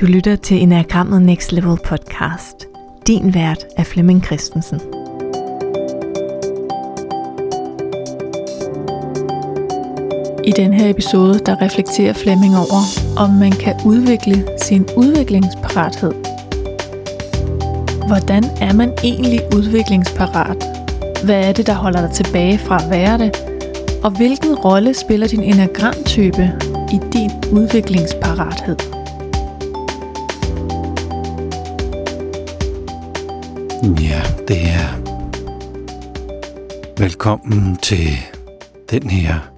Du lytter til Enagrammet Next Level podcast. Din vært er Flemming Christensen. I den her episode, der reflekterer Flemming over, om man kan udvikle sin udviklingsparathed. Hvordan er man egentlig udviklingsparat? Hvad er det, der holder dig tilbage fra at være det? Og hvilken rolle spiller din enagramtype i din udviklingsparathed? Ja, det er velkommen til den her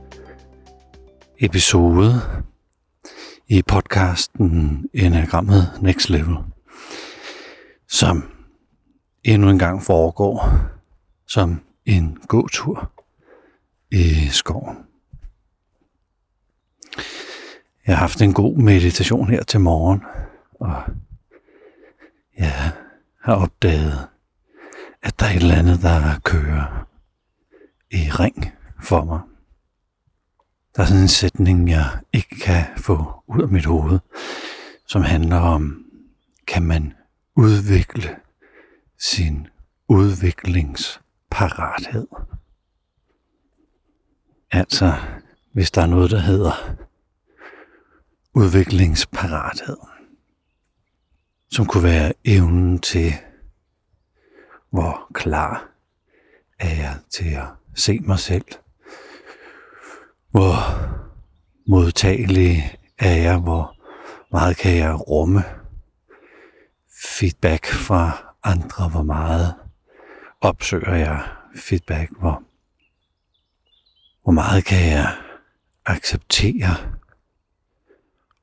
episode i podcasten Enagrammet Next Level, som endnu en gang foregår som en gåtur i skoven. Jeg har haft en god meditation her til morgen, og jeg har opdaget, at der er et eller andet, der kører i ring for mig. Der er sådan en sætning, jeg ikke kan få ud af mit hoved, som handler om, kan man udvikle sin udviklingsparathed. Altså, hvis der er noget, der hedder udviklingsparathed, som kunne være evnen til, hvor klar er jeg til at se mig selv, hvor modtagelig er jeg, hvor meget kan jeg rumme? Feedback fra andre, hvor meget opsøger jeg feedback, hvor, hvor meget kan jeg acceptere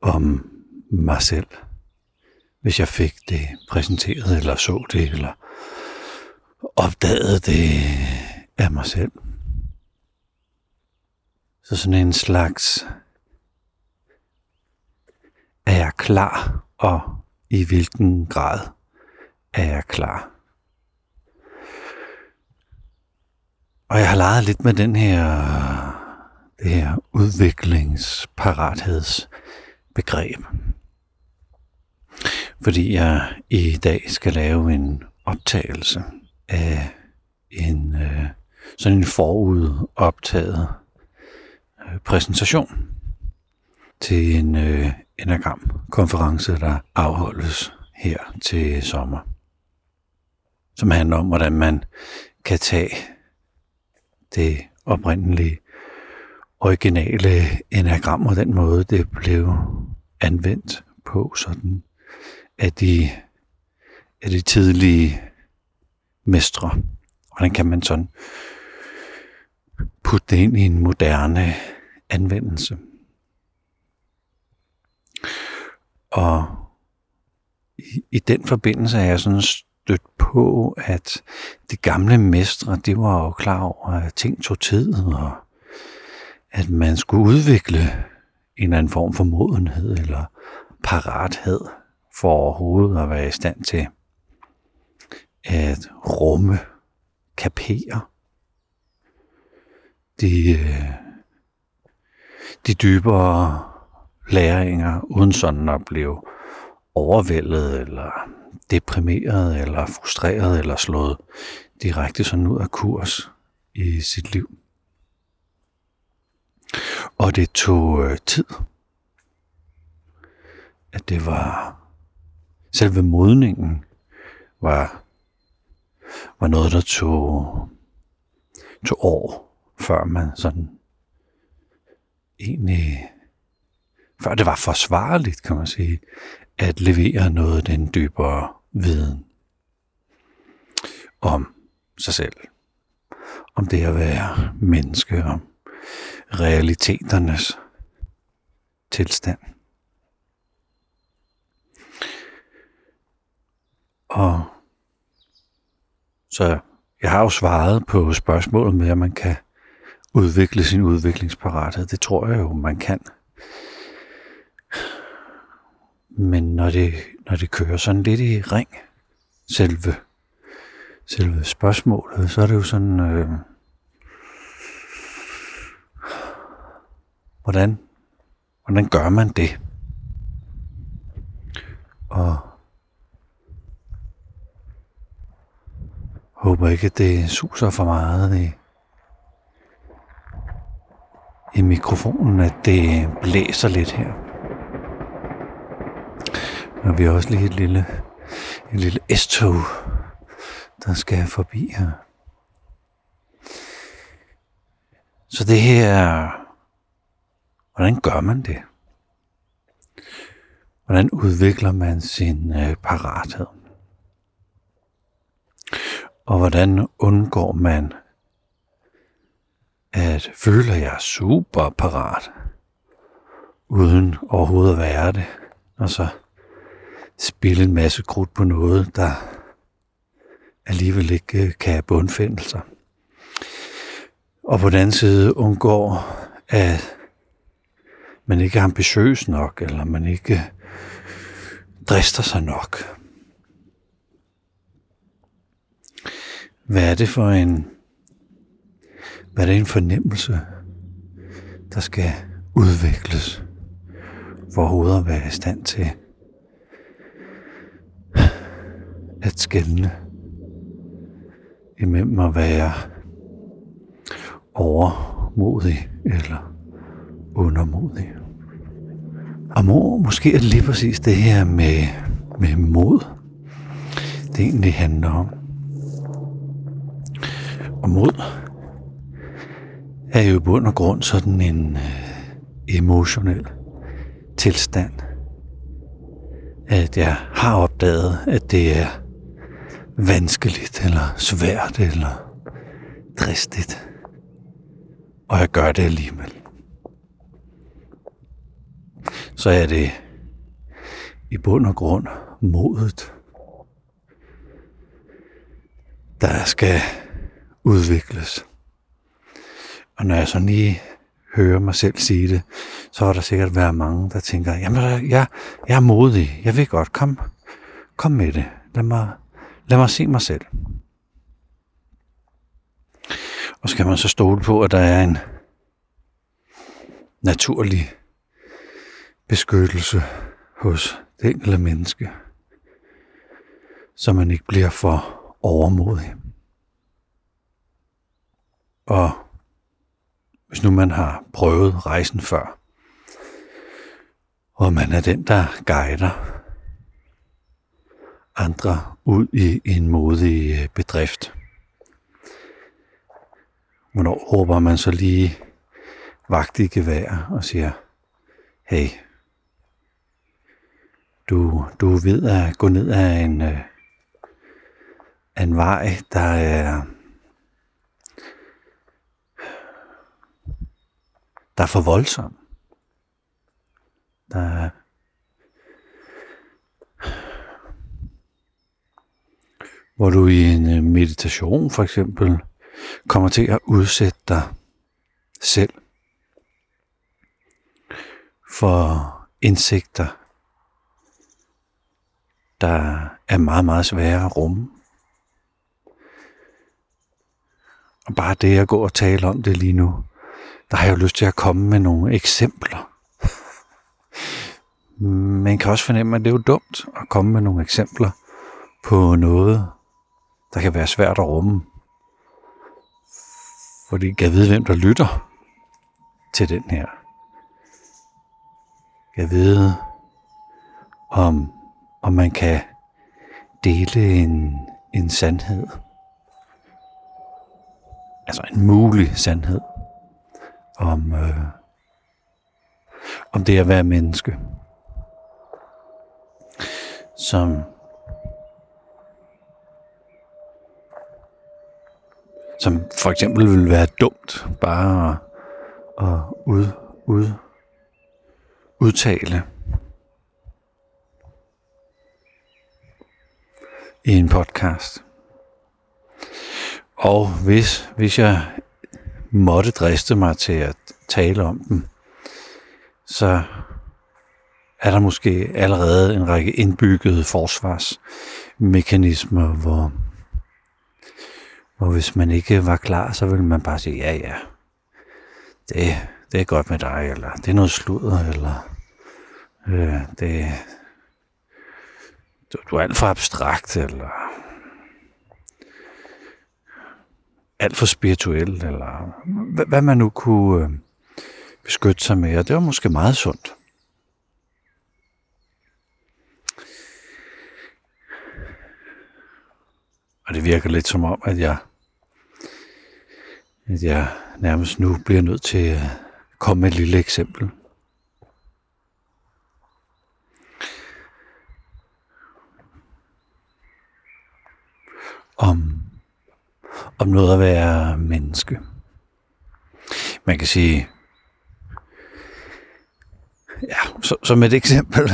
om mig selv, hvis jeg fik det præsenteret, eller så det, eller opdagede det af mig selv. Så sådan en slags, er jeg klar, og i hvilken grad er jeg klar? Og jeg har leget lidt med den her, det her udviklingsparathedsbegreb. Fordi jeg i dag skal lave en optagelse af en øh, sådan en forudoptaget øh, præsentation til en øh, Enagram-konference, der afholdes her til sommer. Som handler om, hvordan man kan tage det oprindelige, originale enagram og den måde, det blev anvendt på sådan at de, at de tidlige mestre. Hvordan kan man sådan putte det ind i en moderne anvendelse? Og i, i den forbindelse er jeg sådan stødt på, at de gamle mestre, de var jo klar over, at ting tog tid, og at man skulle udvikle en eller anden form for modenhed eller parathed for overhovedet at være i stand til at rumme, kapere de, øh, de dybere læringer, uden sådan at blive overvældet, eller deprimeret, eller frustreret, eller slået direkte sådan ud af kurs i sit liv. Og det tog øh, tid. At det var selve modningen var, var noget, der tog, tog år, før man sådan egentlig, før det var forsvarligt, kan man sige, at levere noget af den dybere viden om sig selv. Om det at være menneske, om realiteternes tilstand. Og så jeg har jo svaret på spørgsmålet med, at man kan udvikle sin udviklingsparathed. Det tror jeg jo, man kan. Men når det, når det kører sådan lidt i ring, selve, selve spørgsmålet, så er det jo sådan, øh, hvordan, hvordan gør man det? Og håber ikke, at det suser for meget i, i mikrofonen, at det blæser lidt her. Og vi har også lige et lille, et lille S-tog, der skal forbi her. Så det her, hvordan gør man det? Hvordan udvikler man sin øh, parathed? Og hvordan undgår man at føle, at jeg er super parat, uden overhovedet at være det, og så spille en masse krudt på noget, der alligevel ikke øh, kan bundfinde sig. Og på den anden side undgår, at man ikke er ambitiøs nok, eller man ikke drister sig nok. Hvad er det for en, hvad er det en fornemmelse, der skal udvikles for overhovedet at være i stand til at skælne imellem at være overmodig eller undermodig. Og må, måske er det lige præcis det her med, med mod, det egentlig handler om. Og mod er jo i bund og grund sådan en øh, emotionel tilstand. At jeg har opdaget, at det er vanskeligt, eller svært, eller dristigt. Og jeg gør det alligevel. Så er det i bund og grund modet, der skal udvikles. Og når jeg så lige hører mig selv sige det, så er der sikkert været mange, der tænker, jamen jeg, jeg er modig, jeg vil godt, kom, kom med det, lad mig, lad mig se mig selv. Og skal man så stole på, at der er en naturlig beskyttelse hos det enkelte menneske, så man ikke bliver for overmodig. Og hvis nu man har prøvet rejsen før, og man er den, der guider andre ud i en modig øh, bedrift, hvornår råber man så lige vagt i gevær og siger, hey, du, du er ved at gå ned ad en, øh, en vej, der er der er for voldsom. Der er hvor du i en øh, meditation for eksempel kommer til at udsætte dig selv for indsigter, der er meget, meget svære at rumme. Og bare det at gå og tale om det lige nu, der har jeg jo lyst til at komme med nogle eksempler. Man kan også fornemme, at det er jo dumt at komme med nogle eksempler på noget, der kan være svært at rumme. Fordi jeg ved, hvem der lytter til den her. Jeg ved, om, om man kan dele en, en sandhed. Altså en mulig sandhed om, øh, om det at være menneske. Som som for eksempel vil være dumt bare at, at ud, ud, udtale i en podcast. Og hvis, hvis jeg måtte driste mig til at tale om dem, så er der måske allerede en række indbyggede forsvarsmekanismer, hvor, hvor hvis man ikke var klar, så ville man bare sige, ja ja, det, det er godt med dig, eller det er noget sludder, eller øh, det, du, du er alt for abstrakt, eller alt for spirituel, eller hvad, hvad man nu kunne øh, beskytte sig med, og det var måske meget sundt. Og det virker lidt som om, at jeg, at jeg nærmest nu bliver nødt til at komme med et lille eksempel. Om, om noget at være menneske. Man kan sige, ja, så, som et eksempel,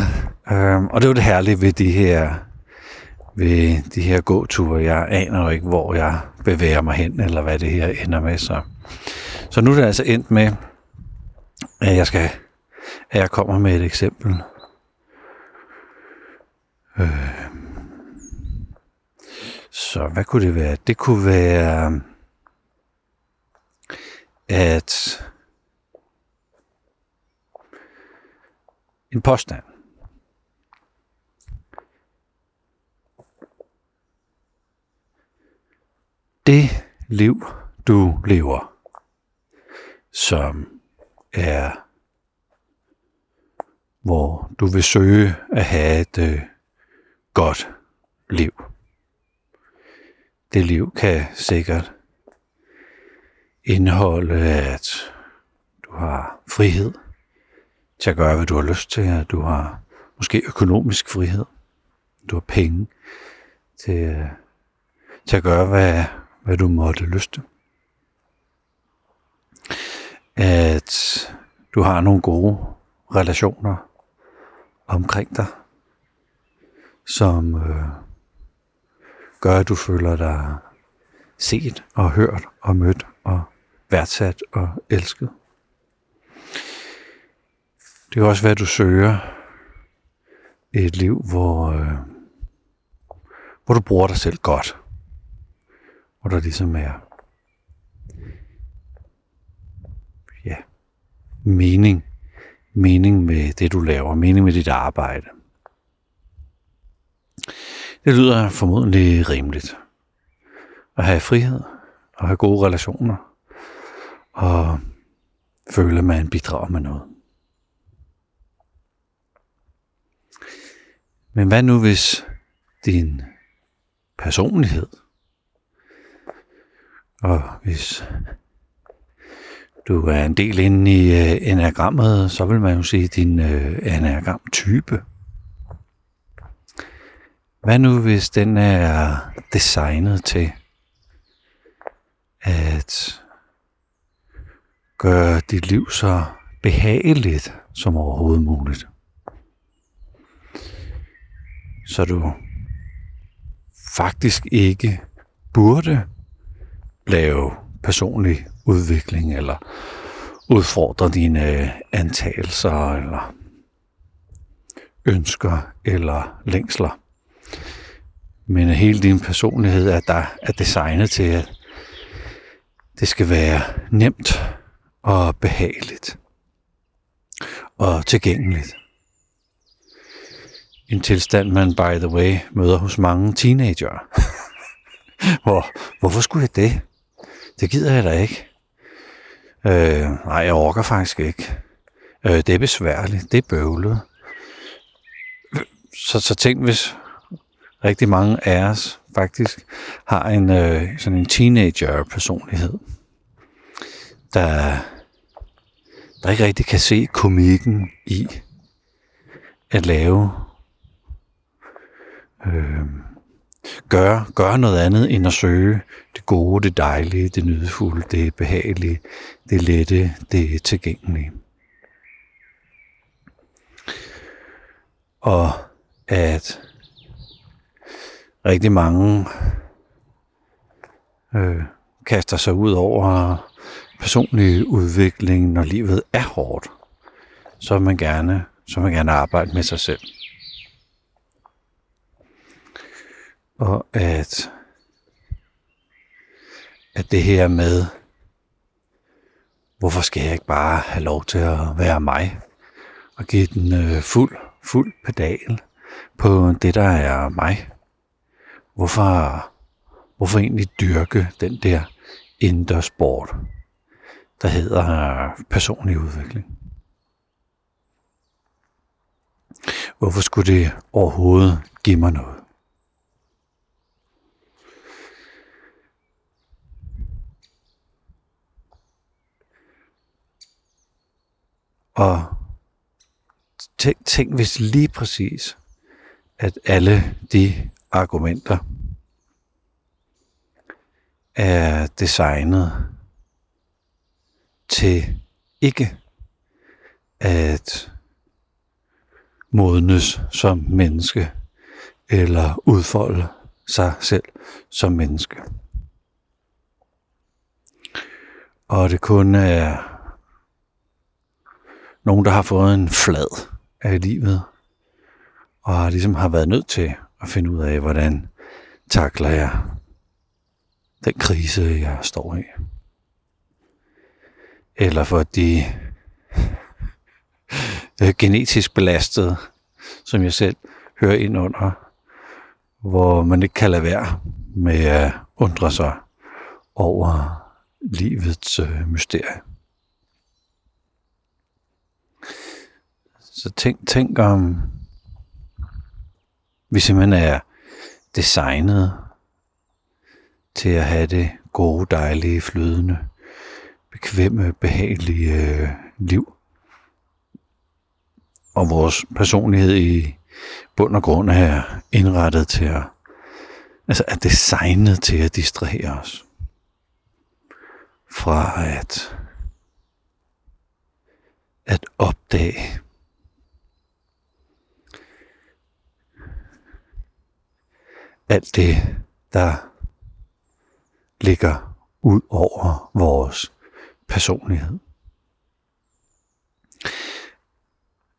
øhm, og det er jo det herlige ved de her ved de her gåture. Jeg aner jo ikke, hvor jeg bevæger mig hen, eller hvad det her ender med. Så, så nu er det altså endt med, at jeg skal, at jeg kommer med et eksempel. Øh. Så hvad kunne det være? Det kunne være, at en påstand. det liv, du lever, som er, hvor du vil søge at have et øh, godt liv. Det liv kan sikkert indeholde, at du har frihed til at gøre, hvad du har lyst til, at du har måske økonomisk frihed, du har penge til, til at gøre, hvad, hvad du måtte lyste. At du har nogle gode relationer omkring dig, som øh, gør, at du føler dig set og hørt og mødt og værdsat og elsket. Det kan også være, at du søger et liv, hvor, øh, hvor du bruger dig selv godt hvor der ligesom er ja, mening, mening med det, du laver, mening med dit arbejde. Det lyder formodentlig rimeligt. At have frihed, og have gode relationer, og føle, at man bidrager med noget. Men hvad nu hvis din personlighed og hvis du er en del inde i øh, enagrammet, så vil man jo sige din uh, enagram-type. Hvad nu hvis den er designet til at gøre dit liv så behageligt som overhovedet muligt? Så du faktisk ikke burde lave personlig udvikling, eller udfordre dine antagelser, eller ønsker, eller længsler. Men hele din personlighed er, der er designet til, at det skal være nemt og behageligt og tilgængeligt. En tilstand, man by the way møder hos mange teenager. Hvor, hvorfor skulle jeg det? det gider jeg da ikke. Øh, nej, jeg orker faktisk ikke. Øh, det er besværligt, det er bøvlet. Så, så tænk, hvis rigtig mange af os faktisk har en øh, sådan en teenager-personlighed, der, der ikke rigtig kan se komikken i at lave øh, gøre, gøre noget andet end at søge det gode, det dejlige, det nydefulde, det behagelige, det lette, det tilgængelige. Og at rigtig mange øh, kaster sig ud over personlig udvikling, når livet er hårdt, så vil man gerne, så vil man gerne arbejde med sig selv. Og at, at det her med, hvorfor skal jeg ikke bare have lov til at være mig, og give den øh, fuld, fuld pedal, på det, der er mig. Hvorfor, hvorfor egentlig dyrke den der indre sport, der hedder personlig udvikling? Hvorfor skulle det overhovedet give mig noget? Og tænk, tænk hvis lige præcis, at alle de argumenter er designet til ikke at modnes som menneske eller udfolde sig selv som menneske. Og det kun er nogen, der har fået en flad af livet, og ligesom har været nødt til at finde ud af, hvordan takler jeg den krise, jeg står i. Eller for de øh, genetisk belastede, som jeg selv hører ind under, hvor man ikke kan lade være med at undre sig over livets øh, mysterie. Så tænk, tænk om vi simpelthen er designet til at have det gode, dejlige, flydende, bekvemme, behagelige øh, liv. Og vores personlighed i bund og grund er indrettet til at, altså er designet til at distrahere os fra at, at opdage alt det, der ligger ud over vores personlighed.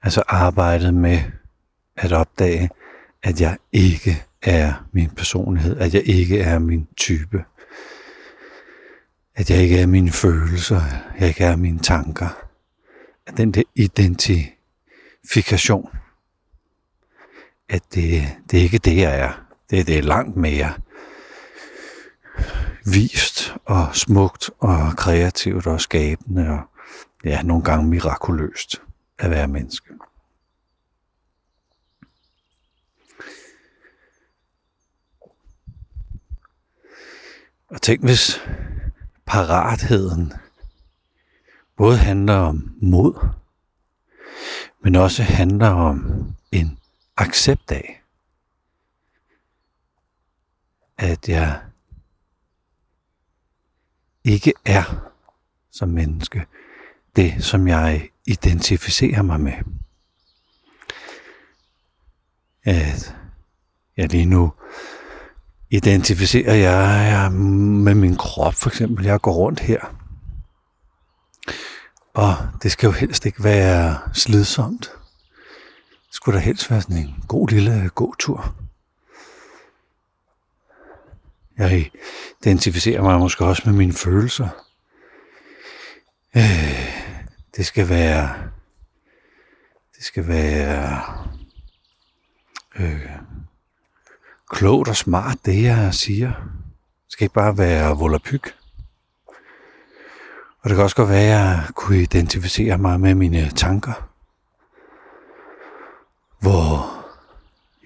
Altså arbejdet med at opdage, at jeg ikke er min personlighed, at jeg ikke er min type, at jeg ikke er mine følelser, at jeg ikke er mine tanker. At den der identifikation, at det, det er ikke det, jeg er. Det, det er langt mere vist og smukt og kreativt og skabende og ja, nogle gange mirakuløst at være menneske. Og tænk hvis paratheden både handler om mod, men også handler om en accept af, at jeg ikke er som menneske det, som jeg identificerer mig med. At jeg lige nu identificerer jeg med min krop, for eksempel. Jeg går rundt her. Og det skal jo helst ikke være slidsomt. Det skulle da helst være sådan en god lille gåtur. Jeg identificerer mig måske også med mine følelser. Øh, det skal være... Det skal være... Øh, klogt og smart, det jeg siger. Det skal ikke bare være volapyk. Og det kan også godt være, at jeg kunne identificere mig med mine tanker. Hvor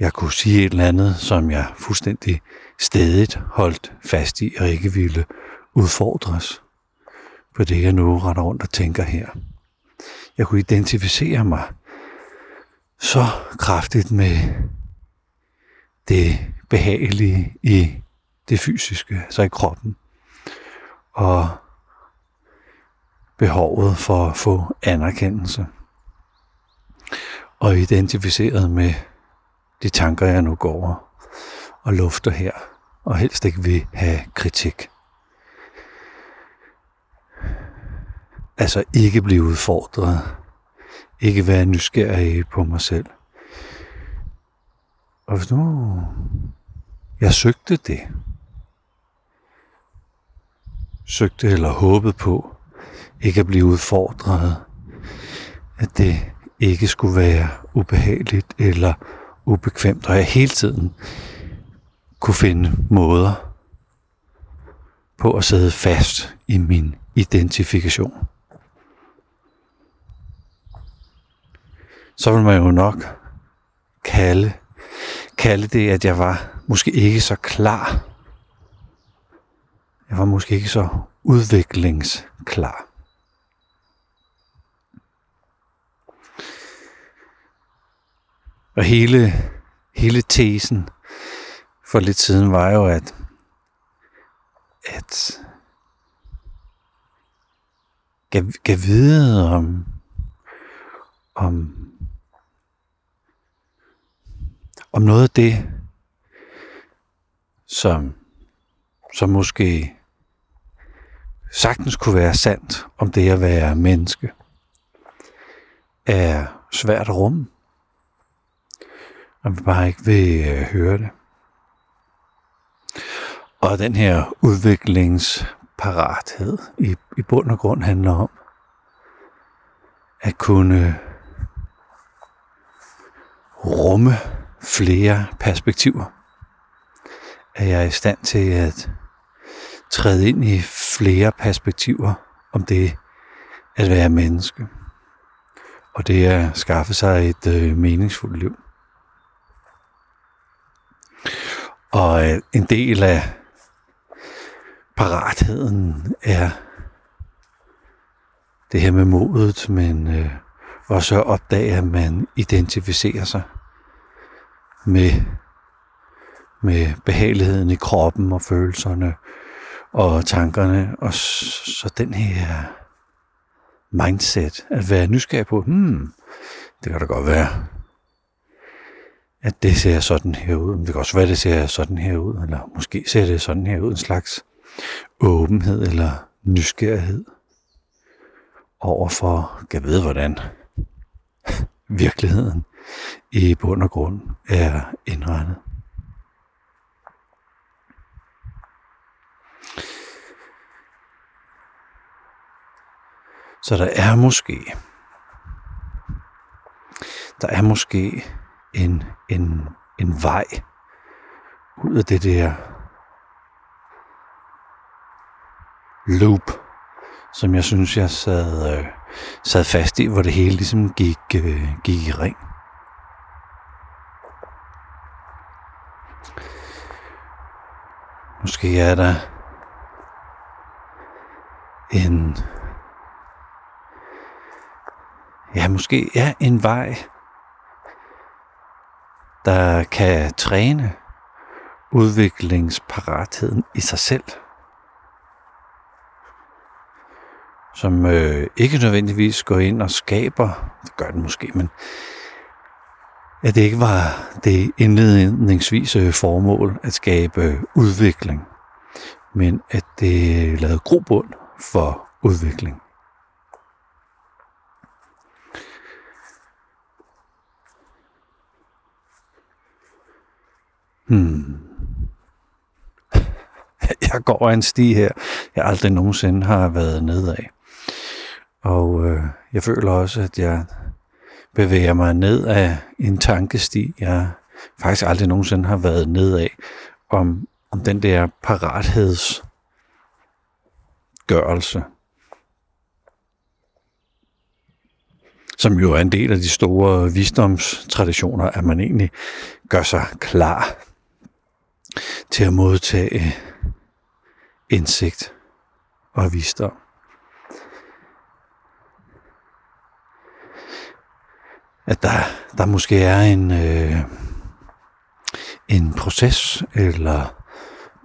jeg kunne sige et eller andet, som jeg fuldstændig stedigt holdt fast i og ikke ville udfordres på det, jeg nu retter rundt og tænker her. Jeg kunne identificere mig så kraftigt med det behagelige i det fysiske, altså i kroppen, og behovet for at få anerkendelse, og identificeret med de tanker, jeg nu går og lufter her, og helst ikke vil have kritik. Altså ikke blive udfordret, ikke være nysgerrig på mig selv. Og hvis nu jeg søgte det, søgte eller håbede på ikke at blive udfordret, at det ikke skulle være ubehageligt eller ubekvemt, og jeg hele tiden kunne finde måder på at sidde fast i min identifikation. Så vil man jo nok kalde, kalde det, at jeg var måske ikke så klar. Jeg var måske ikke så udviklingsklar. Og hele, hele tesen for lidt siden var jo, at, at kan, kan vide om, om, om noget af det, som, som måske sagtens kunne være sandt om det at være menneske, er svært at rumme. Og bare ikke vil øh, høre det. Og den her udviklingsparathed i, i bund og grund handler om at kunne rumme flere perspektiver. At jeg er i stand til at træde ind i flere perspektiver om det at være menneske. Og det er at skaffe sig et øh, meningsfuldt liv. Og øh, en del af paratheden er det her med modet, men øh, også at opdage, at man identificerer sig med, med behageligheden i kroppen og følelserne og tankerne. Og så den her mindset, at være nysgerrig på, hmm, det kan da godt være, at det ser sådan her ud. Men det kan også være, at det ser sådan her ud, eller måske ser det sådan her ud, en slags åbenhed eller nysgerrighed overfor, kan vide hvordan virkeligheden i bund og grund er indrettet. Så der er måske, der er måske en, en, en vej ud af det der loop, som jeg synes, jeg sad, øh, sad fast i, hvor det hele ligesom gik, øh, gik i ring. Måske er der en ja, måske ja, en vej, der kan træne udviklingsparatheden i sig selv. Som øh, ikke nødvendigvis går ind og skaber, det gør den måske, men at det ikke var det indledningsvise øh, formål at skabe udvikling, men at det lavede grobund for udvikling. Hmm. Jeg går en sti her, jeg aldrig nogensinde har været nedad. Og øh, jeg føler også, at jeg bevæger mig ned af en tankesti, jeg faktisk aldrig nogensinde har været ned af, om, om den der parathedsgørelse, som jo er en del af de store visdomstraditioner, at man egentlig gør sig klar til at modtage øh, indsigt og visdom. At der, der måske er en, øh, en proces eller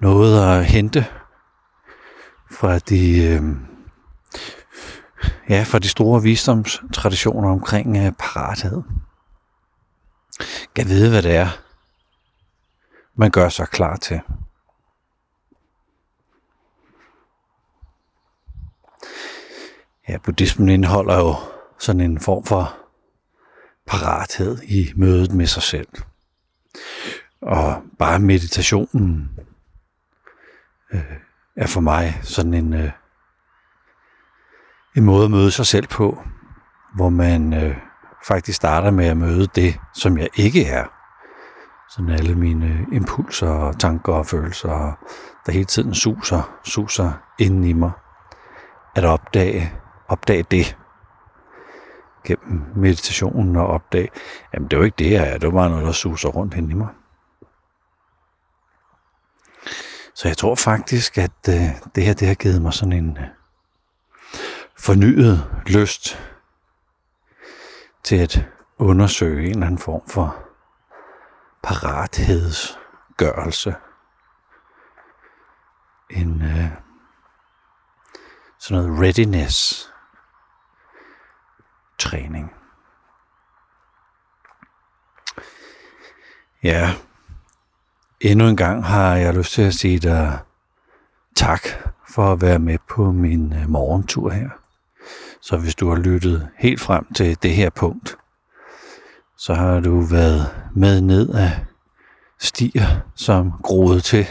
noget at hente fra de, øh, ja, fra de store visdomstraditioner omkring øh, parathed. Kan vide, hvad det er, man gør sig klar til. Ja, buddhismen indeholder jo sådan en form for parathed i mødet med sig selv. Og bare meditationen øh, er for mig sådan en, øh, en måde at møde sig selv på, hvor man øh, faktisk starter med at møde det, som jeg ikke er, sådan alle mine impulser og tanker og følelser, der hele tiden suser, suser inden i mig. At opdage, opdage det gennem meditationen og opdage, jamen det er jo ikke det, jeg er, det var bare noget, der suser rundt inden i mig. Så jeg tror faktisk, at øh, det her det har givet mig sådan en øh, fornyet lyst til at undersøge en eller anden form for parathedsgørelse. En øh, sådan noget readiness træning. Ja, endnu en gang har jeg lyst til at sige dig tak for at være med på min øh, morgentur her. Så hvis du har lyttet helt frem til det her punkt, så har du været med ned af stier, som groede til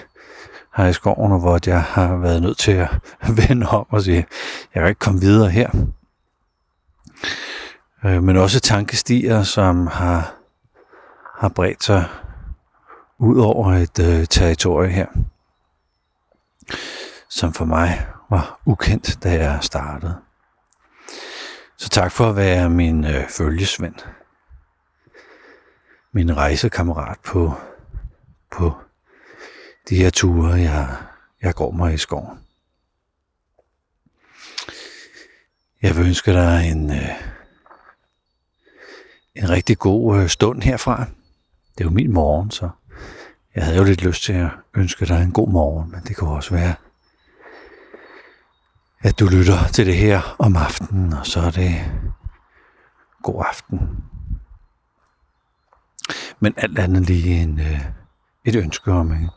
her i skoven, hvor jeg har været nødt til at vende om og sige, jeg kan ikke komme videre her. Øh, men også tankestier, som har, har bredt sig ud over et øh, territorie her, som for mig var ukendt, da jeg startede. Så tak for at være min øh, følgesvend. Min rejsekammerat på, på de her ture, jeg, jeg går mig i skoven. Jeg vil ønske dig en, øh, en rigtig god øh, stund herfra. Det er jo min morgen, så jeg havde jo lidt lyst til at ønske dig en god morgen, men det kan også være, at du lytter til det her om aftenen, og så er det god aften. Men alt andet lige en, øh, et ønske om en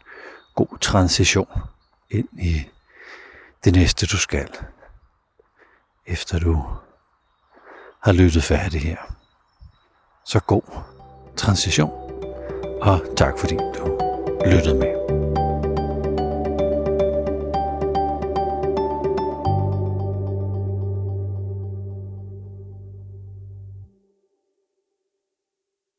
god transition ind i det næste, du skal, efter du har lyttet færdig her. Så god transition, og tak fordi du lyttede med.